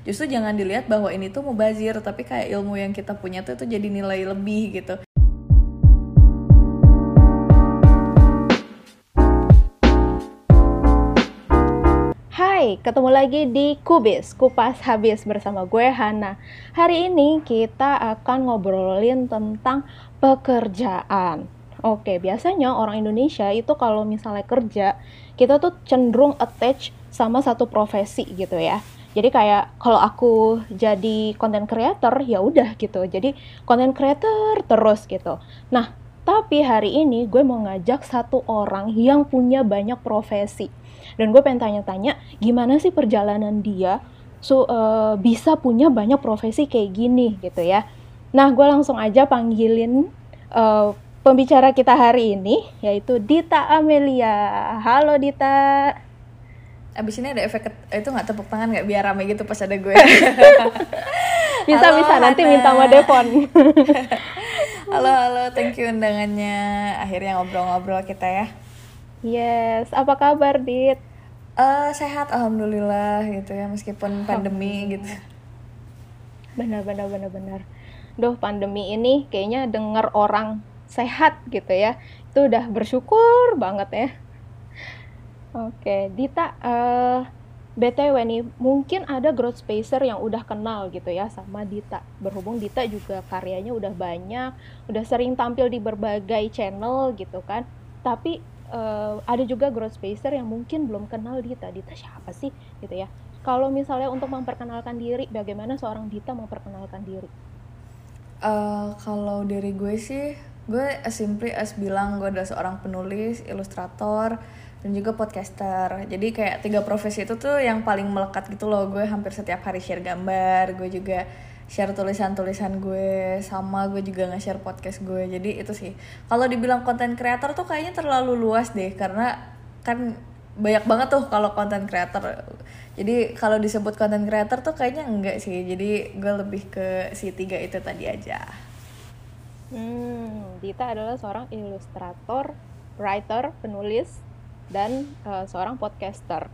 justru jangan dilihat bahwa ini tuh mubazir tapi kayak ilmu yang kita punya tuh itu jadi nilai lebih gitu Hai, ketemu lagi di Kubis, Kupas Habis bersama gue Hana. Hari ini kita akan ngobrolin tentang pekerjaan. Oke, biasanya orang Indonesia itu kalau misalnya kerja, kita tuh cenderung attach sama satu profesi gitu ya. Jadi kayak kalau aku jadi content creator ya udah gitu. Jadi content creator terus gitu. Nah, tapi hari ini gue mau ngajak satu orang yang punya banyak profesi dan gue pengen tanya-tanya gimana sih perjalanan dia so, uh, bisa punya banyak profesi kayak gini gitu ya. Nah, gue langsung aja panggilin uh, pembicara kita hari ini yaitu Dita Amelia. Halo Dita. Abis ini ada efek itu nggak tepuk tangan nggak biar rame gitu pas ada gue. bisa halo, bisa nanti minta sama Devon. halo halo, thank you undangannya. Akhirnya ngobrol-ngobrol kita ya. Yes, apa kabar Dit? Uh, sehat alhamdulillah gitu ya meskipun pandemi gitu. Benar benar benar benar. Duh pandemi ini kayaknya denger orang sehat gitu ya itu udah bersyukur banget ya. Oke, Dita, uh, BTW nih, mungkin ada growth spacer yang udah kenal gitu ya sama Dita. Berhubung Dita juga karyanya udah banyak, udah sering tampil di berbagai channel gitu kan. Tapi uh, ada juga growth spacer yang mungkin belum kenal Dita. Dita siapa sih gitu ya? Kalau misalnya untuk memperkenalkan diri, bagaimana seorang Dita memperkenalkan diri? Uh, kalau dari gue sih, gue as simply as bilang gue adalah seorang penulis, ilustrator, dan juga podcaster. Jadi kayak tiga profesi itu tuh yang paling melekat gitu loh. Gue hampir setiap hari share gambar, gue juga share tulisan-tulisan gue sama gue juga nge-share podcast gue. Jadi itu sih. Kalau dibilang konten kreator tuh kayaknya terlalu luas deh karena kan banyak banget tuh kalau konten kreator jadi kalau disebut konten kreator tuh kayaknya enggak sih. Jadi gue lebih ke si tiga itu tadi aja. Hmm Dita adalah seorang ilustrator writer penulis dan uh, seorang podcaster.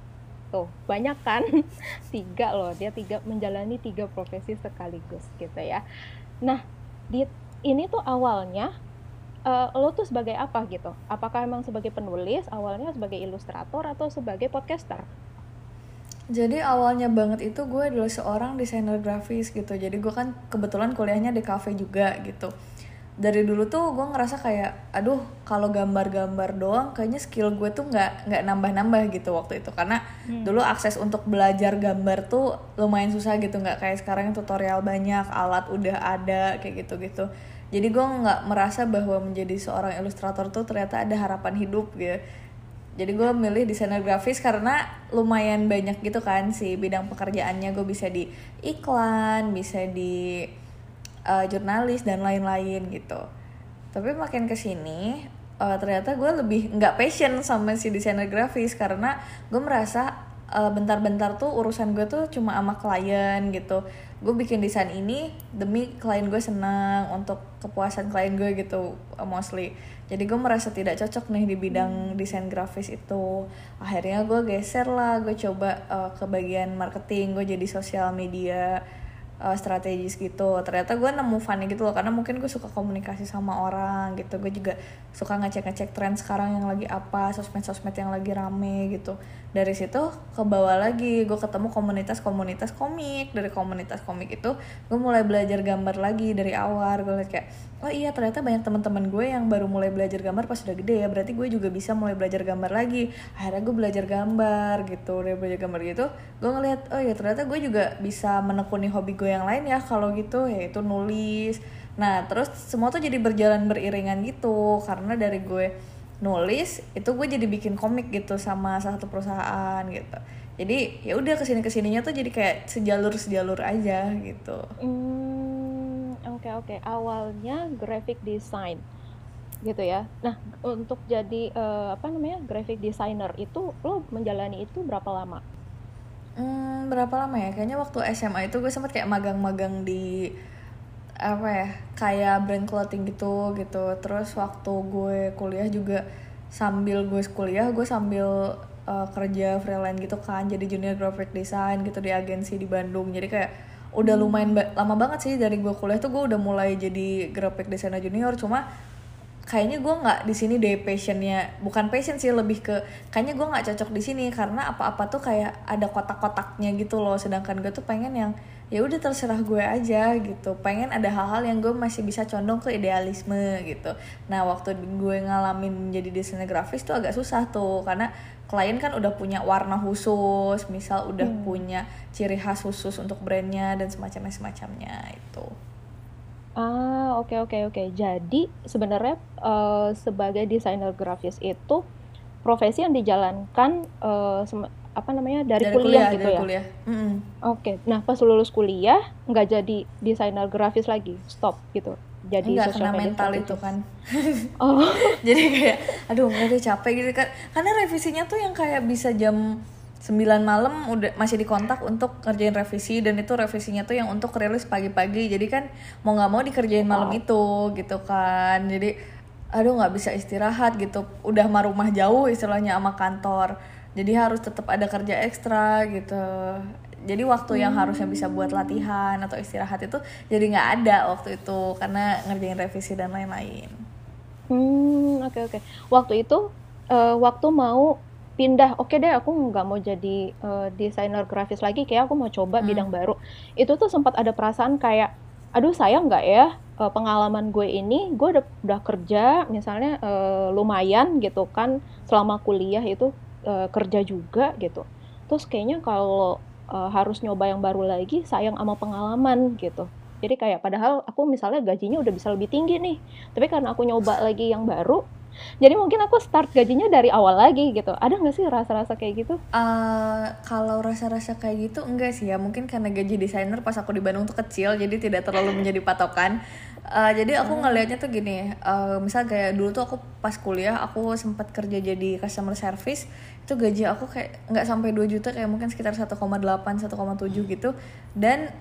Tuh banyak kan? Tiga loh dia tiga menjalani tiga profesi sekaligus gitu ya. Nah di ini tuh awalnya uh, lo tuh sebagai apa gitu? Apakah emang sebagai penulis awalnya sebagai ilustrator atau sebagai podcaster? Jadi awalnya banget itu gue adalah seorang desainer grafis gitu. Jadi gue kan kebetulan kuliahnya di cafe juga gitu dari dulu tuh gue ngerasa kayak aduh kalau gambar-gambar doang kayaknya skill gue tuh nggak nggak nambah-nambah gitu waktu itu. Karena hmm. dulu akses untuk belajar gambar tuh lumayan susah gitu nggak kayak sekarang tutorial banyak alat udah ada kayak gitu-gitu. Jadi gue nggak merasa bahwa menjadi seorang ilustrator tuh ternyata ada harapan hidup gitu. Jadi gue milih desainer grafis karena lumayan banyak gitu kan sih bidang pekerjaannya. Gue bisa di iklan bisa di uh, jurnalis dan lain-lain gitu. Tapi makin ke sini uh, ternyata gue lebih nggak passion sama si desainer grafis karena gue merasa uh, bentar-bentar tuh urusan gue tuh cuma sama klien gitu. Gue bikin desain ini demi klien gue senang untuk kepuasan klien gue gitu uh, mostly. Jadi gue merasa tidak cocok nih di bidang desain grafis itu. Akhirnya gue geser lah gue coba uh, ke bagian marketing gue jadi sosial media uh, strategis gitu. Ternyata gue nemu funnya gitu loh karena mungkin gue suka komunikasi sama orang gitu. Gue juga suka ngecek ngecek tren sekarang yang lagi apa sosmed sosmed yang lagi rame gitu. Dari situ ke bawah lagi gue ketemu komunitas komunitas komik. Dari komunitas komik itu gue mulai belajar gambar lagi dari awal. Gue liat kayak oh iya ternyata banyak teman-teman gue yang baru mulai belajar gambar pas udah gede ya. Berarti gue juga bisa mulai belajar gambar lagi. Akhirnya gue belajar gambar gitu. Udah belajar gambar gitu gue ngeliat oh iya ternyata gue juga bisa menekuni hobi gue yang lain ya kalau gitu yaitu nulis nah terus semua tuh jadi berjalan beriringan gitu karena dari gue nulis itu gue jadi bikin komik gitu sama salah satu perusahaan gitu jadi ya udah ke sini ke sininya tuh jadi kayak sejalur sejalur aja gitu hmm Oke oke, awalnya graphic design gitu ya. Nah, untuk jadi uh, apa namanya graphic designer itu lo menjalani itu berapa lama? Hmm, berapa lama ya? Kayaknya waktu SMA itu gue sempat kayak magang-magang di apa ya kayak brand clothing gitu gitu. Terus waktu gue kuliah juga sambil gue kuliah gue sambil uh, kerja freelance gitu kan. Jadi junior graphic design gitu di agensi di Bandung. Jadi kayak udah lumayan ba lama banget sih dari gue kuliah tuh gue udah mulai jadi graphic designer junior. Cuma kayaknya gue nggak di sini deh passionnya. Bukan passion sih lebih ke kayaknya gue nggak cocok di sini karena apa-apa tuh kayak ada kotak-kotaknya gitu loh. Sedangkan gue tuh pengen yang ya udah terserah gue aja gitu. Pengen ada hal-hal yang gue masih bisa condong ke idealisme gitu. Nah waktu gue ngalamin jadi desainer grafis tuh agak susah tuh. Karena klien kan udah punya warna khusus misal udah hmm. punya ciri khas khusus untuk brandnya dan semacamnya semacamnya itu Ah, oke oke oke. Jadi sebenarnya uh, sebagai desainer grafis itu profesi yang dijalankan uh, apa namanya dari, dari kuliah, kuliah gitu dari ya. Kuliah. Mm -hmm. Oke. Nah pas lulus kuliah nggak jadi desainer grafis lagi, stop gitu. Jadi Enggak kena mental itu kan. oh. jadi kayak, aduh nggak capek gitu kan. Karena revisinya tuh yang kayak bisa jam 9 malam udah masih dikontak untuk ngerjain revisi dan itu revisinya tuh yang untuk rilis pagi-pagi. Jadi kan mau nggak mau dikerjain malam itu gitu kan. Jadi aduh nggak bisa istirahat gitu. Udah mah rumah jauh istilahnya sama kantor. Jadi harus tetap ada kerja ekstra gitu. Jadi waktu yang hmm. harusnya bisa buat latihan atau istirahat itu jadi nggak ada waktu itu karena ngerjain revisi dan lain-lain. Hmm oke okay, oke. Okay. waktu itu uh, waktu mau pindah oke okay deh aku nggak mau jadi uh, desainer grafis lagi kayak aku mau coba hmm. bidang baru. Itu tuh sempat ada perasaan kayak aduh sayang nggak ya uh, pengalaman gue ini gue udah, udah kerja misalnya uh, lumayan gitu kan selama kuliah itu uh, kerja juga gitu. Terus kayaknya kalau uh, harus nyoba yang baru lagi sayang sama pengalaman gitu. Jadi kayak padahal aku misalnya gajinya udah bisa lebih tinggi nih tapi karena aku nyoba lagi yang baru jadi mungkin aku start gajinya dari awal lagi gitu. Ada nggak sih rasa-rasa kayak gitu? Uh, kalau rasa-rasa kayak gitu enggak sih ya. Mungkin karena gaji desainer pas aku di Bandung tuh kecil jadi tidak terlalu menjadi patokan. Uh, jadi aku hmm. ngelihatnya tuh gini uh, misal kayak dulu tuh aku pas kuliah aku sempat kerja jadi customer service. Itu gaji aku kayak nggak sampai 2 juta kayak mungkin sekitar 1,8 1,7 gitu. Dan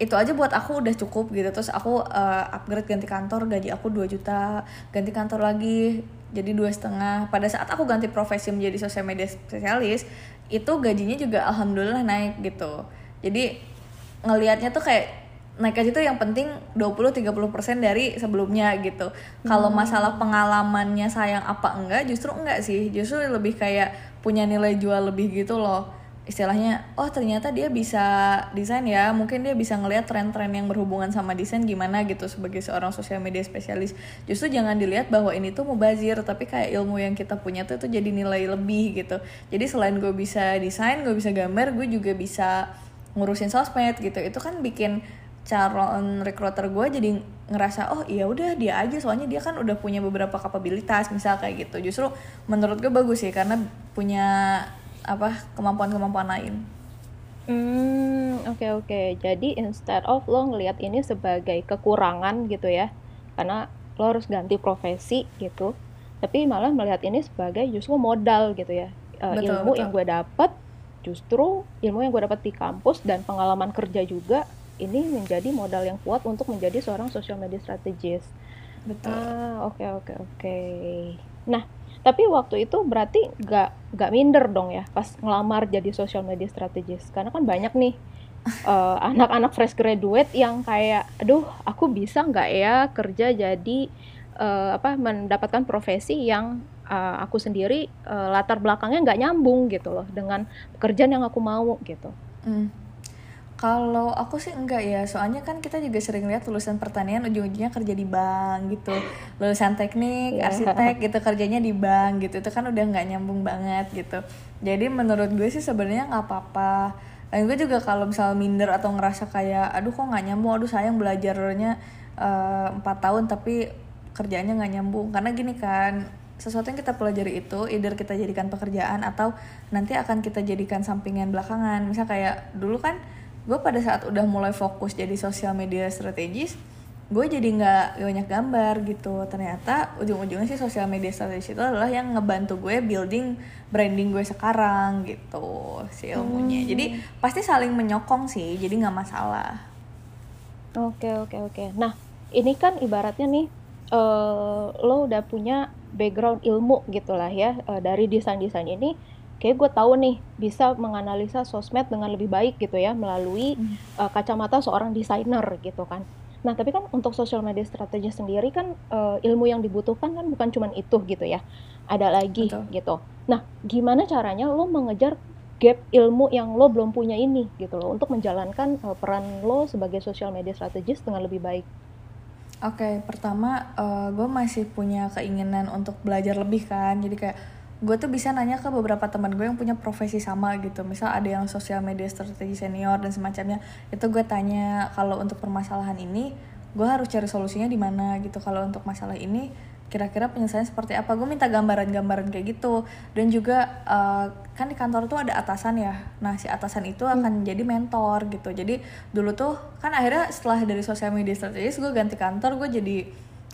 itu aja buat aku udah cukup gitu terus aku uh, upgrade ganti kantor gaji aku 2 juta ganti kantor lagi jadi dua setengah pada saat aku ganti profesi menjadi sosial media spesialis itu gajinya juga alhamdulillah naik gitu jadi ngelihatnya tuh kayak naik gaji tuh yang penting 20-30% dari sebelumnya gitu. Kalau hmm. masalah pengalamannya sayang apa enggak, justru enggak sih. Justru lebih kayak punya nilai jual lebih gitu loh istilahnya oh ternyata dia bisa desain ya mungkin dia bisa ngelihat tren-tren yang berhubungan sama desain gimana gitu sebagai seorang sosial media spesialis justru jangan dilihat bahwa ini tuh mubazir tapi kayak ilmu yang kita punya tuh itu jadi nilai lebih gitu. Jadi selain gue bisa desain gue bisa gambar gue juga bisa ngurusin sosmed gitu. Itu kan bikin calon recruiter gue jadi ngerasa oh iya udah dia aja. Soalnya dia kan udah punya beberapa kapabilitas misal kayak gitu. Justru menurut gue bagus sih karena punya apa kemampuan-kemampuan lain. Hmm, oke okay, oke. Okay. Jadi instead of lo ngelihat ini sebagai kekurangan gitu ya, karena lo harus ganti profesi gitu, tapi malah melihat ini sebagai justru modal gitu ya, uh, betul, ilmu betul. yang gue dapat, justru ilmu yang gue dapat di kampus dan pengalaman kerja juga ini menjadi modal yang kuat untuk menjadi seorang social media strategist. Betul. Ah, oke okay, oke okay, oke. Okay. Nah, tapi waktu itu berarti gak gak minder dong ya pas ngelamar jadi social media strategist karena kan banyak nih uh, anak-anak fresh graduate yang kayak aduh aku bisa nggak ya kerja jadi uh, apa mendapatkan profesi yang uh, aku sendiri uh, latar belakangnya nggak nyambung gitu loh dengan pekerjaan yang aku mau gitu. Mm. Kalau aku sih enggak ya, soalnya kan kita juga sering lihat lulusan pertanian ujung-ujungnya kerja di bank gitu. Lulusan teknik, yeah. arsitek gitu kerjanya di bank gitu. Itu kan udah nggak nyambung banget gitu. Jadi menurut gue sih sebenarnya nggak apa-apa. Dan gue juga kalau misal minder atau ngerasa kayak aduh kok nggak nyambung, aduh sayang belajarnya eh, empat uh, tahun tapi kerjanya nggak nyambung. Karena gini kan, sesuatu yang kita pelajari itu either kita jadikan pekerjaan atau nanti akan kita jadikan sampingan belakangan. Misal kayak dulu kan gue pada saat udah mulai fokus jadi sosial media strategis gue jadi nggak banyak gambar gitu. Ternyata ujung-ujungnya sih sosial media strategis itu adalah yang ngebantu gue building branding gue sekarang gitu si ilmunya. Hmm. jadi pasti saling menyokong sih jadi nggak masalah. Oke oke oke. Nah ini kan ibaratnya nih uh, lo udah punya background ilmu gitulah ya uh, dari desain desain ini kayak gue tahu nih bisa menganalisa sosmed dengan lebih baik gitu ya melalui uh, kacamata seorang desainer gitu kan. Nah, tapi kan untuk social media strategi sendiri kan uh, ilmu yang dibutuhkan kan bukan cuma itu gitu ya. Ada lagi Betul. gitu. Nah, gimana caranya lo mengejar gap ilmu yang lo belum punya ini gitu loh untuk menjalankan uh, peran lo sebagai social media strategis dengan lebih baik. Oke, okay, pertama uh, gue masih punya keinginan untuk belajar lebih kan. Jadi kayak gue tuh bisa nanya ke beberapa teman gue yang punya profesi sama gitu. Misal ada yang sosial media strategi senior dan semacamnya. Itu gue tanya kalau untuk permasalahan ini gue harus cari solusinya di mana? Gitu. Kalau untuk masalah ini kira-kira penyelesaian seperti apa? Gue minta gambaran-gambaran kayak gitu. Dan juga uh, kan di kantor tuh ada atasan ya. Nah si atasan itu hmm. akan jadi mentor gitu. Jadi dulu tuh kan akhirnya setelah dari sosial media strategis gue ganti kantor gue jadi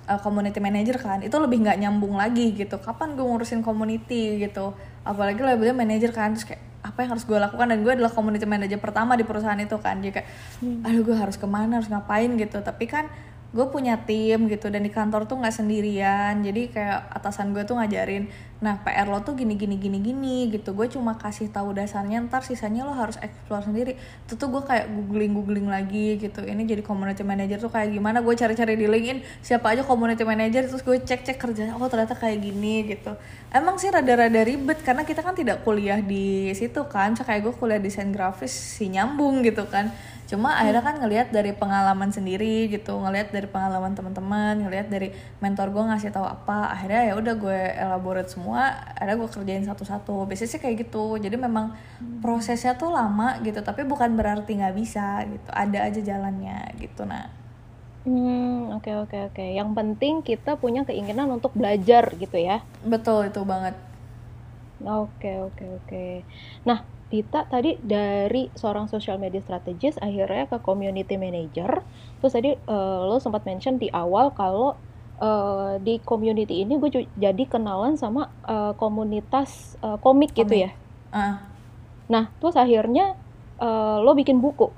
uh, community manager kan itu lebih nggak nyambung lagi gitu. Kapan gue ngurusin community gitu? Apalagi labelnya manager kan terus kayak apa yang harus gue lakukan? Dan gue adalah community manager pertama di perusahaan itu kan. Jadi kayak hmm. aduh gue harus ke mana harus ngapain? gitu. Tapi kan gue punya tim gitu dan di kantor tuh nggak sendirian. Jadi kayak atasan gue tuh ngajarin nah PR lo tuh gini gini gini gini gitu. Gue cuma kasih tahu dasarnya ntar sisanya lo harus explore sendiri. Itu tuh gue kayak googling googling lagi gitu. Ini jadi community manager tuh kayak gimana? Gue cari-cari di LinkedIn siapa aja community manager terus gue cek cek kerjanya oh ternyata kayak gini gitu. Emang sih rada-rada ribet karena kita kan tidak kuliah di situ kan. Kayak gue kuliah desain grafis si nyambung gitu kan cuma hmm. akhirnya kan ngelihat dari pengalaman sendiri gitu ngelihat dari pengalaman teman-teman ngelihat dari mentor gue ngasih tahu apa akhirnya ya udah gue elaborate semua ada gue kerjain satu-satu biasanya sih kayak gitu jadi memang hmm. prosesnya tuh lama gitu tapi bukan berarti nggak bisa gitu ada aja jalannya gitu nah Hmm, oke okay, oke okay, oke. Okay. Yang penting kita punya keinginan untuk belajar gitu ya. Betul itu banget. Oke okay, oke okay, oke. Okay. Nah, Dita tadi dari seorang social media strategist akhirnya ke community manager. Terus tadi uh, lo sempat mention di awal kalau uh, di community ini gue jadi kenalan sama uh, komunitas uh, komik, komik gitu ya. Uh. Nah, terus akhirnya uh, lo bikin buku.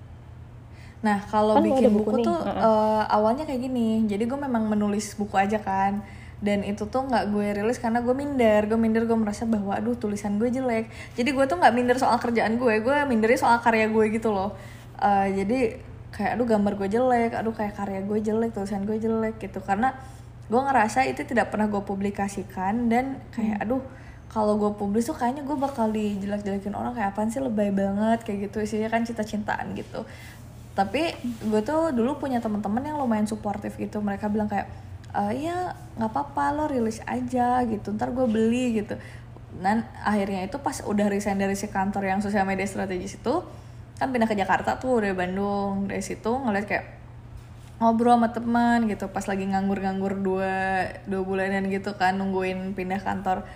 Nah, kalau kan bikin buku, buku tuh uh -uh. Uh, awalnya kayak gini. Jadi gue memang menulis buku aja kan dan itu tuh nggak gue rilis karena gue minder. Gue minder gue merasa bahwa aduh tulisan gue jelek. Jadi gue tuh nggak minder soal kerjaan gue. Gue mindernya soal karya gue gitu loh. Uh, jadi kayak aduh gambar gue jelek. Aduh kayak karya gue jelek tulisan gue jelek gitu. Karena gue ngerasa itu tidak pernah gue publikasikan dan kayak hmm. aduh kalau gue publis tuh kayaknya gue bakal dijelek-jelekin orang. Kayak apa sih lebay banget kayak gitu isinya kan cinta-cintaan gitu. Tapi gue tuh dulu punya teman-teman yang lumayan suportif gitu. Mereka bilang kayak uh, ya nggak apa-apa lo rilis aja gitu. Ntar gue beli gitu. Dan akhirnya itu pas udah resign dari si kantor yang sosial media strategis itu kan pindah ke Jakarta tuh dari Bandung. Dari situ ngeliat kayak ngobrol sama teman gitu pas lagi nganggur-nganggur dua dua bulanan gitu kan nungguin pindah kantor.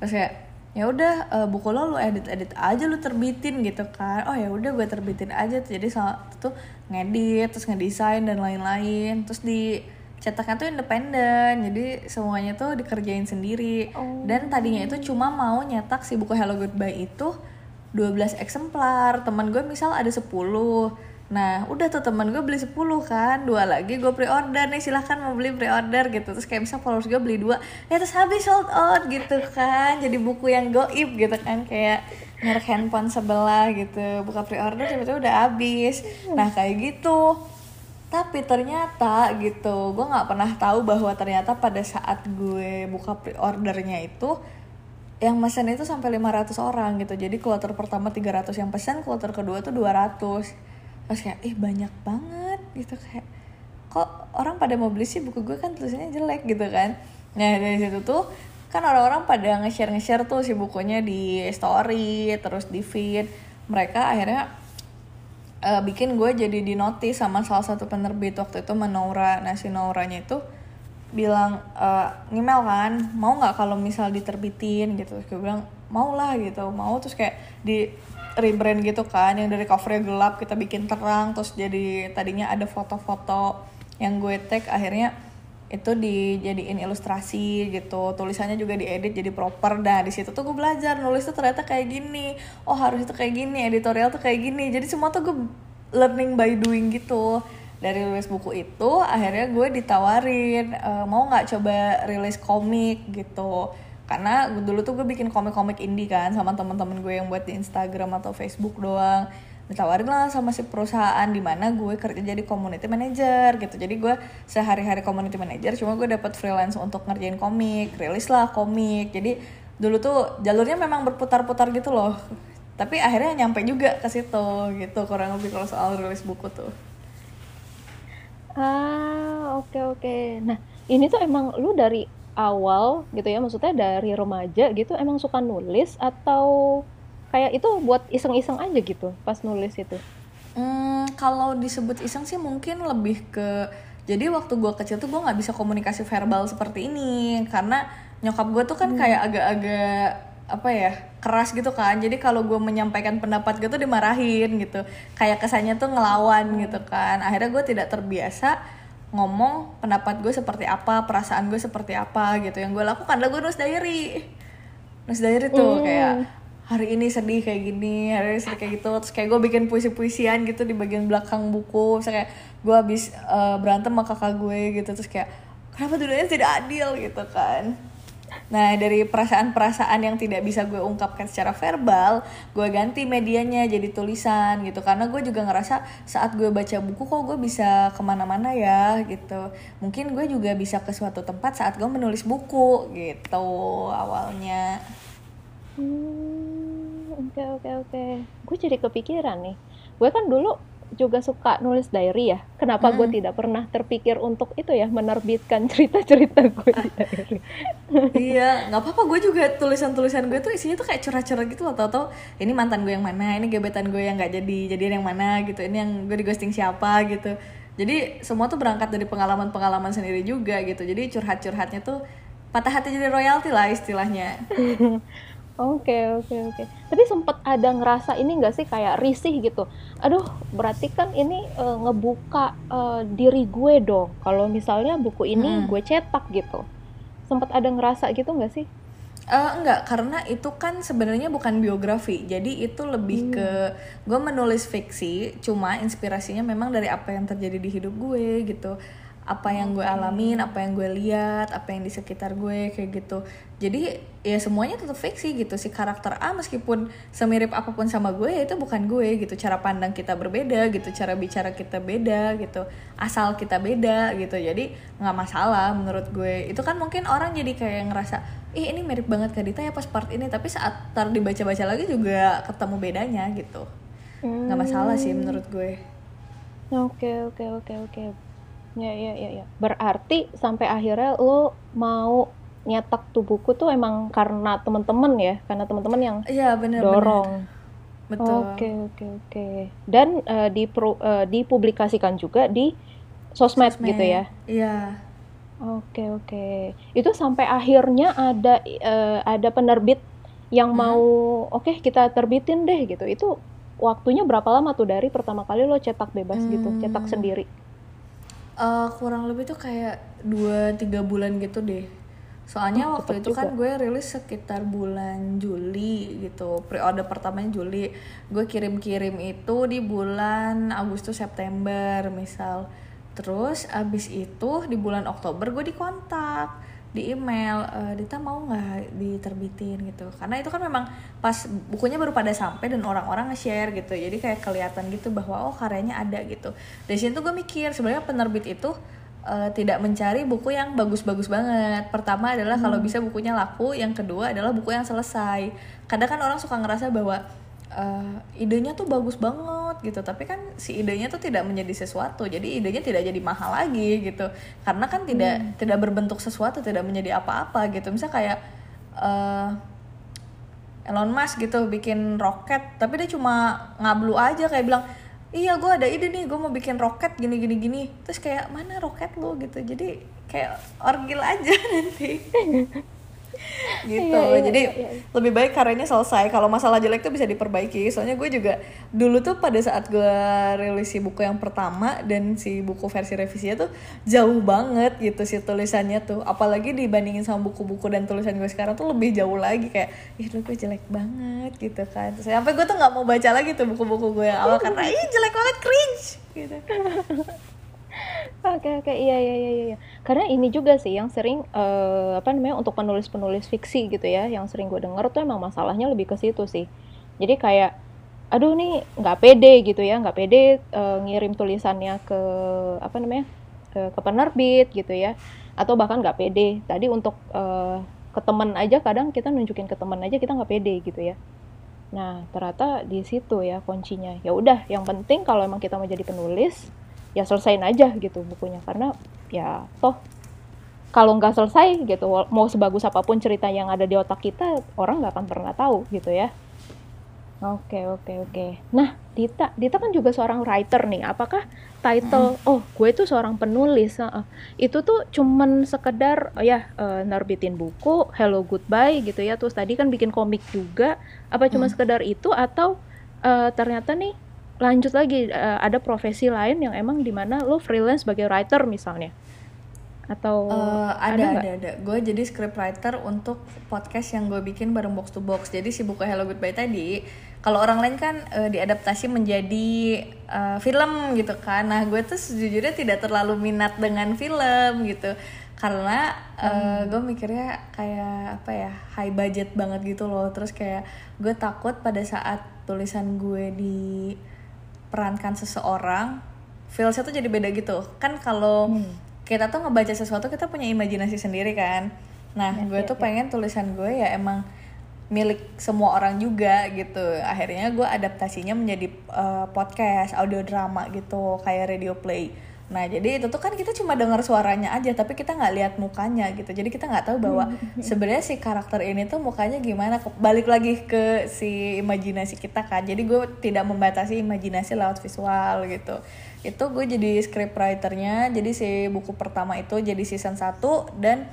Pas kayak ya udah uh, buku lo lu edit edit aja lu terbitin gitu kan. Oh ya udah gue terbitin aja. Jadi saat itu ngedit terus ngedesain dan lain-lain. Terus di cetaknya tuh independen jadi semuanya tuh dikerjain sendiri. Oh. dan tadinya itu cuma mau nyetak si buku Hello Goodbye itu 12 eksemplar teman gue misal ada 10 Nah udah tuh teman gue beli 10 kan Dua lagi gue pre-order nih silahkan mau beli pre-order gitu. Terus kayak misal followers gue beli dua Ya terus habis sold out gitu kan. Jadi buku yang goib gitu kan Kayak merek handphone sebelah gitu. Buka pre-order tiba-tiba udah habis. Nah kayak gitu tapi ternyata gitu. Gue nggak pernah tahu bahwa ternyata pada saat gue buka pre-ordernya itu yang pesan itu sampai 500 orang gitu. Jadi kloter pertama 300 yang pesan kloter kedua tuh 200 terus kayak ih banyak banget gitu. Kayak kok orang pada mau beli sih? Buku gue kan tulisannya jelek gitu kan. Nah dari situ tuh kan orang-orang pada nge-share nge-share tuh si bukunya di story terus di feed. Mereka akhirnya uh, bikin gue jadi di sama salah satu penerbit waktu itu Menora nah si Nauranya itu bilang uh, email kan mau nggak kalau misal diterbitin? Gitu. Terus gue bilang mau lah gitu. Mau terus kayak di rebrand gitu kan yang dari covernya gelap kita bikin terang terus jadi tadinya ada foto-foto yang gue tag akhirnya itu dijadiin ilustrasi gitu. Tulisannya juga diedit jadi proper. Dah di situ tuh gue belajar nulis tuh ternyata kayak gini. Oh harus itu kayak gini editorial tuh kayak gini. Jadi semua tuh gue learning by doing gitu. Dari rilis buku itu akhirnya gue ditawarin e, mau nggak coba rilis komik gitu. Karena dulu tuh gue bikin komik-komik indie kan sama teman-teman gue yang buat di Instagram atau Facebook doang ditawarin lah sama si perusahaan di mana gue kerja jadi community manager gitu. Jadi gue sehari-hari community manager cuma gue dapat freelance untuk ngerjain komik rilis lah komik. Jadi dulu tuh jalurnya memang berputar-putar gitu loh. Tapi akhirnya nyampe juga ke situ gitu kurang lebih kalau soal rilis buku tuh. Ah oke okay, oke. Okay. nah ini tuh emang lu dari awal gitu ya maksudnya dari remaja gitu emang suka nulis atau kayak itu buat iseng-iseng aja gitu pas nulis itu. Hmm, kalau disebut iseng sih mungkin lebih ke jadi waktu gue kecil tuh gue nggak bisa komunikasi verbal seperti ini karena nyokap gue tuh kan hmm. kayak agak-agak apa ya keras gitu kan. Jadi kalau gue menyampaikan pendapat gitu dimarahin gitu kayak kesannya tuh ngelawan gitu kan. Akhirnya gue tidak terbiasa ngomong pendapat gue seperti apa perasaan gue seperti apa gitu. Yang gue lakukan adalah gue nulis diary. Nulis diary tuh mm. kayak hari ini sedih kayak gini hari ini sedih kayak gitu terus kayak gue bikin puisi-puisian gitu di bagian belakang buku misalnya kayak gue habis uh, berantem sama kakak gue gitu terus kayak kenapa dunianya tidak adil gitu kan Nah dari perasaan-perasaan yang tidak bisa gue ungkapkan secara verbal, gue ganti medianya jadi tulisan gitu. Karena gue juga ngerasa saat gue baca buku kok gue bisa ke mana-mana ya gitu. Mungkin gue juga bisa ke suatu tempat saat gue menulis buku gitu awalnya. Hmm, oke oke oke. Gue jadi kepikiran nih. Gue kan dulu juga suka nulis diary ya. Kenapa hmm. gue tidak pernah terpikir untuk itu ya menerbitkan cerita-cerita gue di diary. iya, nggak apa-apa. Gue juga tulisan-tulisan gue tuh isinya tuh kayak curhat-curhat gitu loh. Tau-tau ini mantan gue yang mana, ini gebetan gue yang nggak jadi jadian yang mana gitu. Ini yang gue di ghosting siapa gitu. Jadi semua tuh berangkat dari pengalaman-pengalaman sendiri juga gitu. Jadi curhat-curhatnya tuh patah hati jadi royalti lah istilahnya. Oke oke oke. Tapi sempet ada ngerasa ini nggak sih kayak risih gitu. Aduh, berarti kan ini uh, ngebuka uh, diri gue dong. Kalau misalnya buku ini hmm. gue cetak gitu. Sempet ada ngerasa gitu nggak sih? Uh, enggak, karena itu kan sebenarnya bukan biografi. Jadi itu lebih hmm. ke gue menulis fiksi, cuma inspirasinya memang dari apa yang terjadi di hidup gue gitu apa yang gue alamin, apa yang gue lihat, apa yang di sekitar gue kayak gitu. Jadi ya semuanya tetap fiksi gitu si karakter A meskipun semirip apa pun sama gue ya itu bukan gue gitu. Cara pandang kita berbeda gitu, cara bicara kita beda gitu, asal kita beda gitu. Jadi nggak masalah menurut gue. Itu kan mungkin orang jadi kayak ngerasa, ih ini mirip banget ke Dita ya pas part ini, tapi saat tar dibaca-baca lagi juga ketemu bedanya gitu. Nggak masalah sih menurut gue. Oke oke oke oke Ya, ya, ya, ya. Berarti sampai akhirnya lo mau nyetak tuh buku tuh emang karena temen-temen ya, karena temen-temen yang ya, bener, dorong. Betul. Oke, oke, oke. Dan uh, dipro, uh, dipublikasikan juga di sosmed, sosmed. gitu ya? Iya. Oke, oke. Itu sampai akhirnya ada uh, ada penerbit yang hmm. mau, oke okay, kita terbitin deh gitu. Itu waktunya berapa lama tuh dari pertama kali lo cetak bebas hmm. gitu, cetak sendiri? Uh, kurang lebih tuh kayak dua tiga bulan gitu deh. Soalnya oh, waktu itu juga. kan gue rilis sekitar bulan Juli gitu. Pre-order pertamanya Juli. Gue kirim-kirim itu di bulan Agustus September misal. Terus abis itu di bulan Oktober gue dikontak di email e, Dita mau nggak diterbitin gitu. Karena itu kan memang pas bukunya baru pada sampai dan orang-orang nge-share gitu. Jadi kayak kelihatan gitu bahwa oh karyanya ada gitu. Dari situ gue mikir sebenarnya penerbit itu uh, tidak mencari buku yang bagus-bagus banget. Pertama adalah hmm. kalau bisa bukunya laku yang kedua adalah buku yang selesai. Kadang kan orang suka ngerasa bahwa uh, idenya tuh bagus banget gitu. Tapi kan si idenya tuh tidak menjadi sesuatu. Jadi idenya tidak jadi mahal lagi gitu. Karena kan tidak hmm. tidak berbentuk sesuatu tidak menjadi apa-apa gitu. Misal kayak uh, Elon Musk gitu bikin roket tapi dia cuma ngablu aja kayak bilang iya gue ada ide nih gue mau bikin roket gini gini gini. Terus kayak mana roket lo gitu. Jadi kayak orgil aja nanti gitu. Iya, iya, jadi iya, iya. lebih baik karyanya selesai. Kalau masalah jelek tuh bisa diperbaiki. Soalnya gue juga dulu tuh pada saat gue rilis si buku yang pertama dan si buku versi revisinya tuh jauh banget gitu si tulisannya tuh. Apalagi dibandingin sama buku-buku dan tulisan gue sekarang tuh lebih jauh lagi. Kayak ih lu gue jelek banget gitu kan. Terus sampai gue tuh nggak mau baca lagi tuh buku-buku gue yang awal karena ih jelek banget cringe gitu Oke oke. Iya iya iya iya. karena ini juga sih yang sering uh, apa namanya untuk penulis-penulis fiksi gitu ya yang sering gue denger tuh emang masalahnya lebih ke situ sih. Jadi kayak aduh nih nggak pede gitu ya nggak pede uh, ngirim tulisannya ke apa namanya ke, ke penerbit gitu ya. Atau bahkan nggak pede. Tadi untuk uh, ke teman aja kadang kita nunjukin ke teman aja kita nggak pede gitu ya. Nah ternyata di situ ya kuncinya. Ya udah yang penting kalau emang kita mau jadi penulis ya selesaiin aja gitu bukunya. Karena ya toh kalau nggak selesai gitu mau sebagus apa pun cerita yang ada di otak kita orang nggak akan pernah tahu gitu ya. Oke oke oke. Nah Dita Dita kan juga seorang writer nih. Apakah title mm. oh gue itu seorang penulis uh, itu tuh cuman sekedar oh ya uh, nerbitin buku hello goodbye gitu ya. Terus tadi kan bikin komik juga. Apa cuma mm. sekedar itu atau uh, ternyata nih lanjut lagi uh, ada profesi lain yang emang di mana lo freelance sebagai writer misalnya? Atau uh, ada ada ada, gue jadi script writer untuk podcast yang gue bikin bareng box to box. Jadi si buku Hello Goodbye tadi kalau orang lain kan uh, diadaptasi menjadi uh, film gitu kan. Nah gue tuh sejujurnya tidak terlalu minat dengan film gitu. Karena uh, gue mikirnya kayak apa ya high budget banget gitu loh. Terus kayak gue takut pada saat tulisan gue di perankan seseorang feelsnya tuh jadi beda gitu kan kalau hmm. kita tuh ngebaca sesuatu kita punya imajinasi sendiri kan nah ya, gue ya, tuh ya. pengen tulisan gue ya emang milik semua orang juga gitu akhirnya gue adaptasinya menjadi uh, podcast audio drama gitu kayak radio play Nah jadi itu tuh kan kita cuma dengar suaranya aja tapi kita nggak lihat mukanya gitu. Jadi kita nggak tahu bahwa sebenarnya si karakter ini tuh mukanya gimana. Balik lagi ke si imajinasi kita kan. Jadi gue tidak membatasi imajinasi lewat visual gitu. Itu gue jadi script writernya. Jadi si buku pertama itu jadi season 1 dan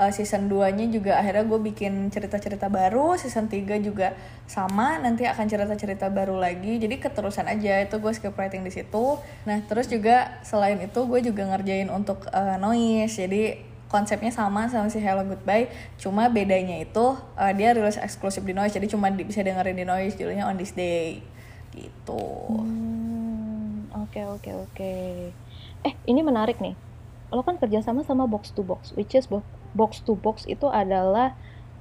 uh, season 2-nya juga akhirnya gue bikin cerita-cerita baru, season 3 juga sama, nanti akan cerita-cerita baru lagi. Jadi keterusan aja itu gue script writing di situ. Nah, terus juga selain itu gue juga ngerjain untuk uh, noise. Jadi konsepnya sama sama si Hello Goodbye, cuma bedanya itu uh, dia rilis eksklusif di noise. Jadi cuma di, bisa dengerin di noise judulnya On This Day. Gitu. Hmm, oke oke oke. Eh, ini menarik nih. Lo kan kerjasama sama Box to Box, which is box to box itu adalah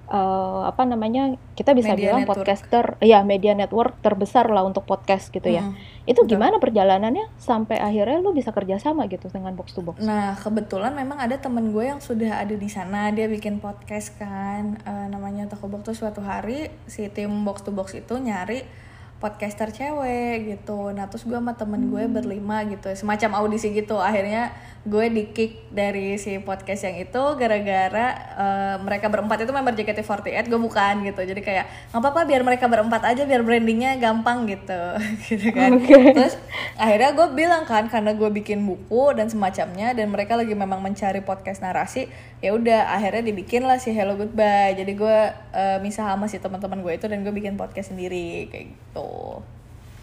uh, apa namanya kita bisa media bilang network. podcaster ya media network terbesar lah untuk podcast gitu ya hmm, itu betul. gimana perjalanannya sampai akhirnya lu bisa kerjasama gitu dengan box to box nah kebetulan memang ada temen gue yang sudah ada di sana dia bikin podcast kan uh, namanya Toko Box tuh suatu hari si tim box to box itu nyari podcaster cewek gitu. Nah terus gue sama temen gue hmm. berlima gitu. Semacam audisi gitu. Akhirnya gue di kick dari si podcast yang itu gara-gara uh, mereka berempat itu member JKT48 gue bukan gitu. Jadi kayak nggak apa-apa biar mereka berempat aja biar brandingnya gampang gitu. Gitu kan. Okay. terus akhirnya gue bilang kan karena gue bikin buku dan semacamnya dan mereka lagi memang mencari podcast narasi ya udah akhirnya dibikin lah si Hello Goodbye. Jadi gue uh, misah sama si teman-teman gue itu dan gue bikin podcast sendiri kayak gitu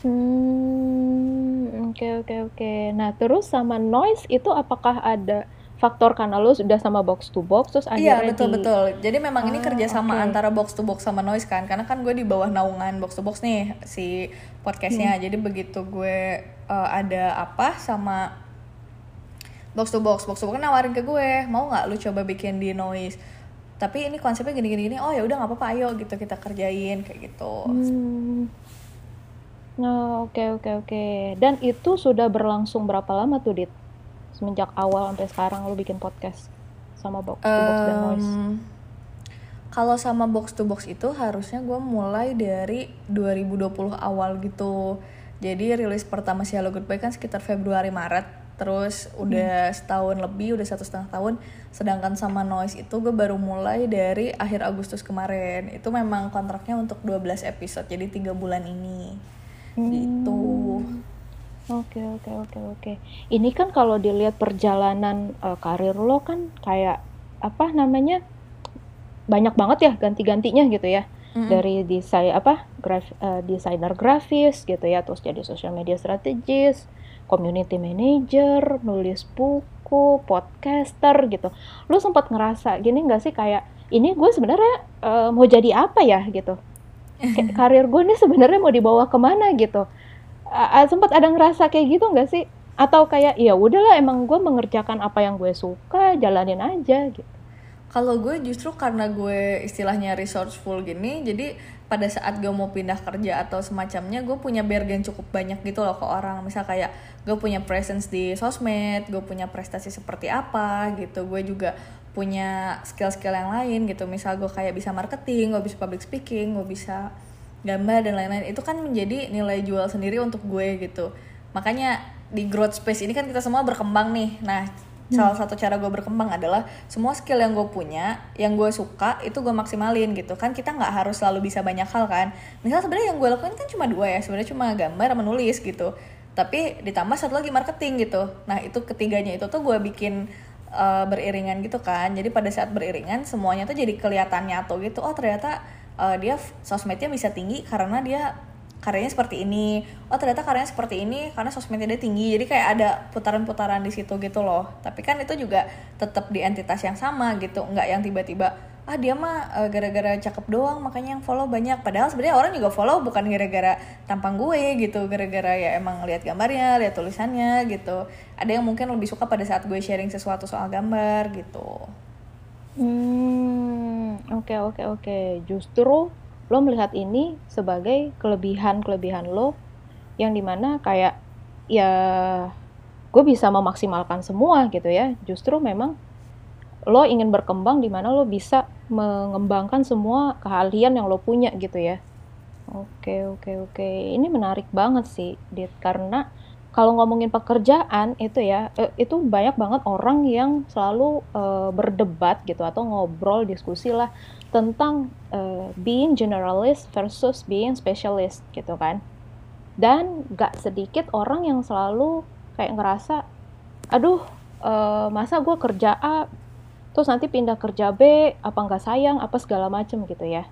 Hmm, oke oke oke. Nah, terus sama noise itu apakah ada faktor karena lo sudah sama box to box terus iya, akhirnya Iya, betul di... betul. Jadi memang ah, ini kerjasama okay. antara box to box sama noise kan. Karena kan gue di bawah naungan box to box nih si podcastnya. Hmm. Jadi begitu gue uh, ada apa sama box to box, box to box kan nawarin ke gue, mau nggak lu coba bikin di noise? Tapi ini konsepnya gini-gini gini. Oh ya udah nggak apa-apa, ayo gitu kita kerjain kayak gitu. Hmm Oh, oke okay, oke okay, oke. Okay. Dan itu sudah berlangsung berapa lama tuh, Dit? Semenjak awal sampai sekarang lu bikin podcast sama Box to Box um, dan Noise. Kalau sama Box to Box itu harusnya gue mulai dari 2020 awal gitu. Jadi rilis pertama si Hello Goodbye kan sekitar Februari Maret. Terus udah hmm. setahun lebih, udah satu setengah tahun. Sedangkan sama Noise itu gue baru mulai dari akhir Agustus kemarin. Itu memang kontraknya untuk 12 episode, jadi tiga bulan ini gitu Oke oke oke oke. Ini kan kalau dilihat perjalanan uh, karir lo kan kayak apa namanya banyak banget ya ganti-gantinya gitu ya. Mm-hmm. Dari desain apa graf, uh, desainer grafis gitu ya, terus jadi social media strategis, community manager, nulis buku, podcaster gitu. Lo sempat ngerasa gini nggak sih kayak ini gue sebenarnya uh, mau jadi apa ya gitu? Karir gue nih sebenarnya mau dibawa ke mana gitu. Uh, sempat ada ngerasa kayak gitu nggak sih? Atau kayak ya udahlah emang gue mengerjakan apa yang gue suka jalanin aja gitu. Kalau gue justru karena gue istilahnya resourceful gini jadi pada saat gue mau pindah kerja atau semacamnya gue punya bargain cukup banyak gitu loh ke orang. Misal kayak gue punya presence di sosmed gue punya prestasi seperti apa gitu. Gue juga punya skill-skill yang lain gitu. Misal gue kayak bisa marketing gue bisa public speaking gue bisa gambar dan lain-lain. Itu kan menjadi nilai jual sendiri untuk gue gitu. Makanya di growth space ini kan kita semua berkembang nih. Nah hmm. salah satu cara gue berkembang adalah semua skill yang gue punya yang gue suka itu gue maksimalin gitu. Kan kita nggak harus selalu bisa banyak hal kan. Misal sebenarnya yang gue lakuin kan cuma dua ya. Sebenarnya cuma gambar menulis gitu. Tapi ditambah satu lagi marketing gitu. Nah itu ketiganya itu tuh gue bikin uh, beriringan gitu kan. Jadi pada saat beriringan semuanya tuh jadi kelihatan nyatu gitu. Oh ternyata uh, dia sosmednya bisa tinggi karena dia karyanya seperti ini. Oh ternyata karyanya seperti ini karena sosmednya dia tinggi. Jadi kayak ada putaran-putaran di situ gitu loh. Tapi kan itu juga tetap di entitas yang sama gitu. Nggak yang tiba-tiba ah dia mah uh, gara-gara cakep doang makanya yang follow banyak padahal sebenarnya orang juga follow bukan gara-gara tampang gue gitu gara-gara ya emang lihat gambarnya lihat tulisannya gitu ada yang mungkin lebih suka pada saat gue sharing sesuatu soal gambar gitu Hmm, oke okay, oke okay, oke. Okay. Justru lo melihat ini sebagai kelebihan-kelebihan lo yang di mana kayak ya gue bisa memaksimalkan semua gitu ya. Justru memang lo ingin berkembang di mana lo bisa mengembangkan semua keahlian yang lo punya gitu ya. Oke oke oke. Ini menarik banget sih, Dit, karena kalau ngomongin pekerjaan itu ya eh, itu banyak banget orang yang selalu uh, berdebat gitu atau ngobrol diskusi lah tentang uh, being generalist versus being specialist gitu kan dan gak sedikit orang yang selalu kayak ngerasa aduh uh, masa gue kerja A terus nanti pindah kerja B apa nggak sayang apa segala macem gitu ya.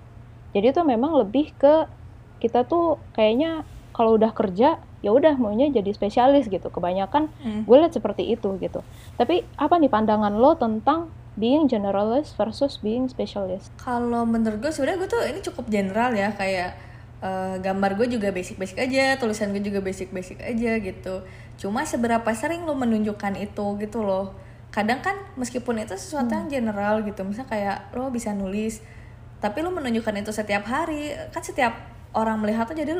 Jadi itu memang lebih ke kita tuh kayaknya kalau udah kerja ya udah maunya jadi spesialis gitu. Kebanyakan hmm. gue lihat seperti itu gitu. Tapi apa nih pandangan lo tentang being generalist versus being specialist? Kalau menurut gue sebenarnya gue tuh ini cukup general ya kayak uh, gambar gue juga basic-basic aja tulisan gue juga basic-basic aja gitu. Cuma seberapa sering lo menunjukkan itu gitu loh kadang kan meskipun itu sesuatu hmm. yang general gitu misalnya kayak lo bisa nulis tapi lo menunjukkan itu setiap hari kan setiap orang melihat tuh jadi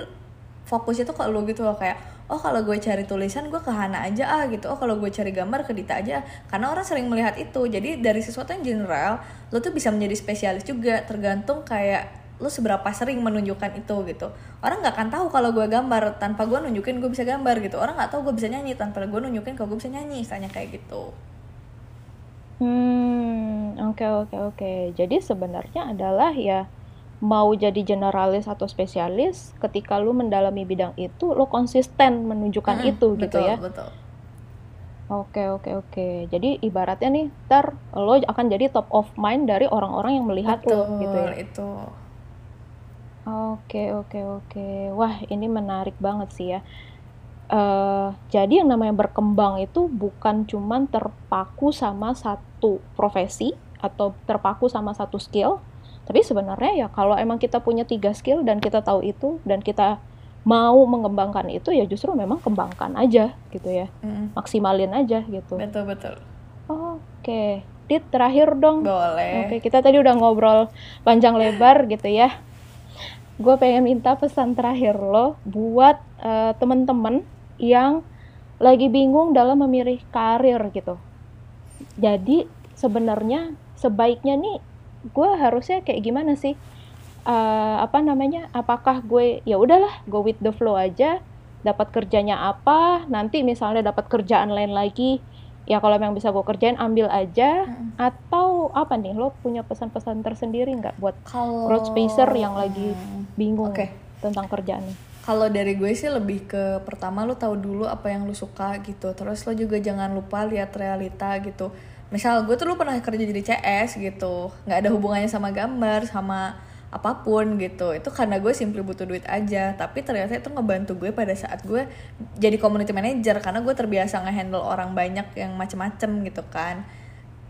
fokusnya tuh ke lu gitu loh kayak oh kalau gue cari tulisan gue ke Hana aja ah gitu. Oh kalau gue cari gambar ke Dita aja karena orang sering melihat itu. Jadi dari sesuatu yang general lo tuh bisa menjadi spesialis juga tergantung kayak lo seberapa sering menunjukkan itu gitu. Orang nggak akan tahu kalau gue gambar tanpa gue nunjukin gue bisa gambar gitu. Orang nggak tahu gue bisa nyanyi tanpa gue nunjukin kalau gue bisa nyanyi misalnya kayak gitu hmm oke oke oke. Jadi sebenarnya adalah ya mau jadi generalis atau spesialis ketika lu mendalami bidang itu lu konsisten menunjukkan hmm, itu gitu betul, gitu ya. betul. Oke oke oke. Jadi ibaratnya nih ter lo akan jadi top of mind dari orang-orang yang melihat lo gitu ya. itu. Oke oke oke. Wah ini menarik banget sih ya Uh, jadi yang namanya berkembang itu bukan cuman terpaku sama satu profesi atau terpaku sama satu skill, tapi sebenarnya ya kalau emang kita punya tiga skill dan kita tahu itu dan kita mau mengembangkan itu ya justru memang kembangkan aja gitu ya. Mm. maksimalin aja gitu. Betul betul. Oke okay. Dit terakhir dong. Boleh. Oke okay, kita tadi udah ngobrol panjang lebar gitu ya. Gue pengen minta pesan terakhir lo buat uh, temen-temen yang lagi bingung dalam memilih karir gitu. Jadi sebenarnya sebaiknya nih gue harusnya kayak gimana sih? Uh, apa namanya? Apakah gue ya udahlah go with the flow aja. Dapat kerjanya apa? Nanti misalnya dapat kerjaan lain lagi ya kalau memang bisa gue kerjain ambil aja. Hmm. atau apa nih? Lo punya pesan-pesan tersendiri nggak buat kalau... road spacer yang lagi bingung okay. tentang kerjaannya kalau dari gue sih lebih ke pertama lo tahu dulu apa yang lo suka gitu. Terus lo juga jangan lupa lihat realita gitu. Misal gue tuh lu pernah kerja jadi CS gitu. Nggak ada hubungannya sama gambar sama apa pun gitu. Itu karena gue simply butuh duit aja. Tapi ternyata itu ngebantu gue pada saat gue jadi community manager. Karena gue terbiasa ngehandle orang banyak yang macem-macem gitu kan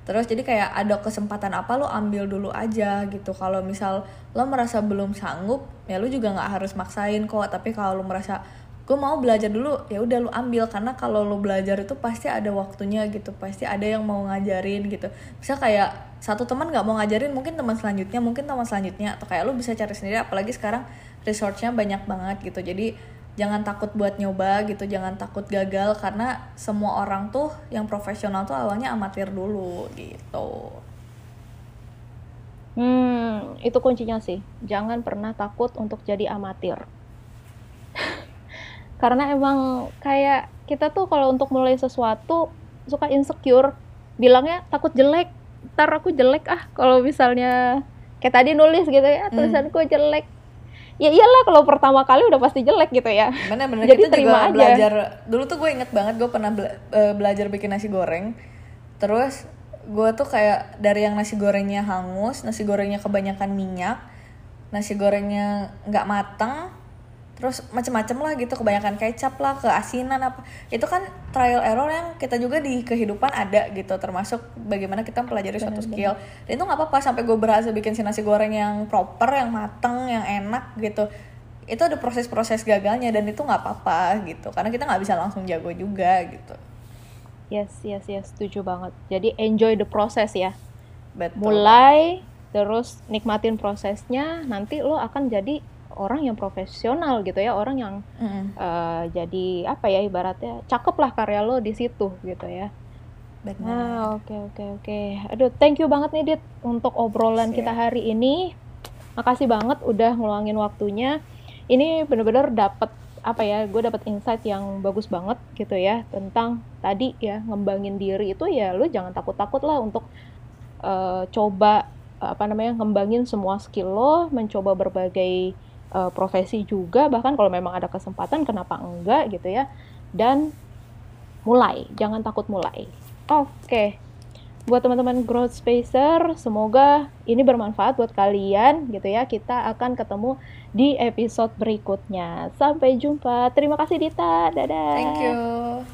terus jadi kayak ada kesempatan apa lo ambil dulu aja gitu. Kalau misal lo merasa belum sanggup ya lo juga nggak harus maksain kok. Tapi kalau lo merasa gue mau belajar dulu ya udah lu ambil. Karena kalau lu belajar itu pasti ada waktunya gitu. Pasti ada yang mau ngajarin gitu. Bisa kayak satu teman nggak mau ngajarin mungkin teman selanjutnya mungkin teman selanjutnya. Atau kayak lu bisa cari sendiri. Apalagi sekarang resource-nya banyak banget gitu. Jadi jangan takut buat nyoba gitu jangan takut gagal karena semua orang tuh yang profesional tuh awalnya amatir dulu gitu Hmm, itu kuncinya sih. Jangan pernah takut untuk jadi amatir. Karena emang kayak kita tuh kalau untuk mulai sesuatu suka insecure, bilangnya takut jelek. Ntar aku jelek ah kalau misalnya kayak tadi nulis gitu ya, tulisanku jelek. Ya iyalah kalau pertama kali udah pasti jelek gitu ya. bener-bener Jadi kita terima juga aja. belajar dulu tuh gue inget banget gue pernah bela- eh, belajar bikin nasi goreng terus gue tuh kayak dari yang nasi gorengnya hangus nasi gorengnya kebanyakan minyak nasi gorengnya nggak mateng terus macem-macem lah gitu kebanyakan kecap lah keasinan apa. Itu kan trial error yang kita juga di kehidupan ada gitu termasuk bagaimana kita mempelajari suatu skill. dan itu nggak apa-apa sampai gue berhasil bikin si nasi goreng yang proper yang mateng yang enak gitu. Itu ada proses-proses gagalnya dan itu nggak apa-apa gitu karena kita nggak bisa langsung jago juga gitu. Yes, yes, yes, setuju banget. Jadi enjoy the process ya. betul. Mulai terus nikmatin prosesnya nanti lo akan jadi orang yang profesional gitu ya orang yang Mm-mm. eh, jadi apa ya ibaratnya cakep lah karya lo di situ gitu ya. Benar. Nah oke oke oke. Aduh thank you banget nih dit untuk obrolan Siap. kita hari ini. Makasih banget udah ngeluangin waktunya. Ini bener-bener dapet apa ya gue dapet insight yang bagus banget gitu ya tentang tadi ya ngembangin diri itu ya lu jangan takut-takut lah untuk eh, coba apa namanya ngembangin semua skill lo mencoba berbagai eh, profesi juga bahkan kalau memang ada kesempatan kenapa enggak gitu ya. Dan mulai jangan takut mulai. Oke buat teman-teman growth spacer semoga ini bermanfaat buat kalian gitu ya. Kita akan ketemu di episode berikutnya. Sampai jumpa. Terima kasih Dita. Dadah. Thank you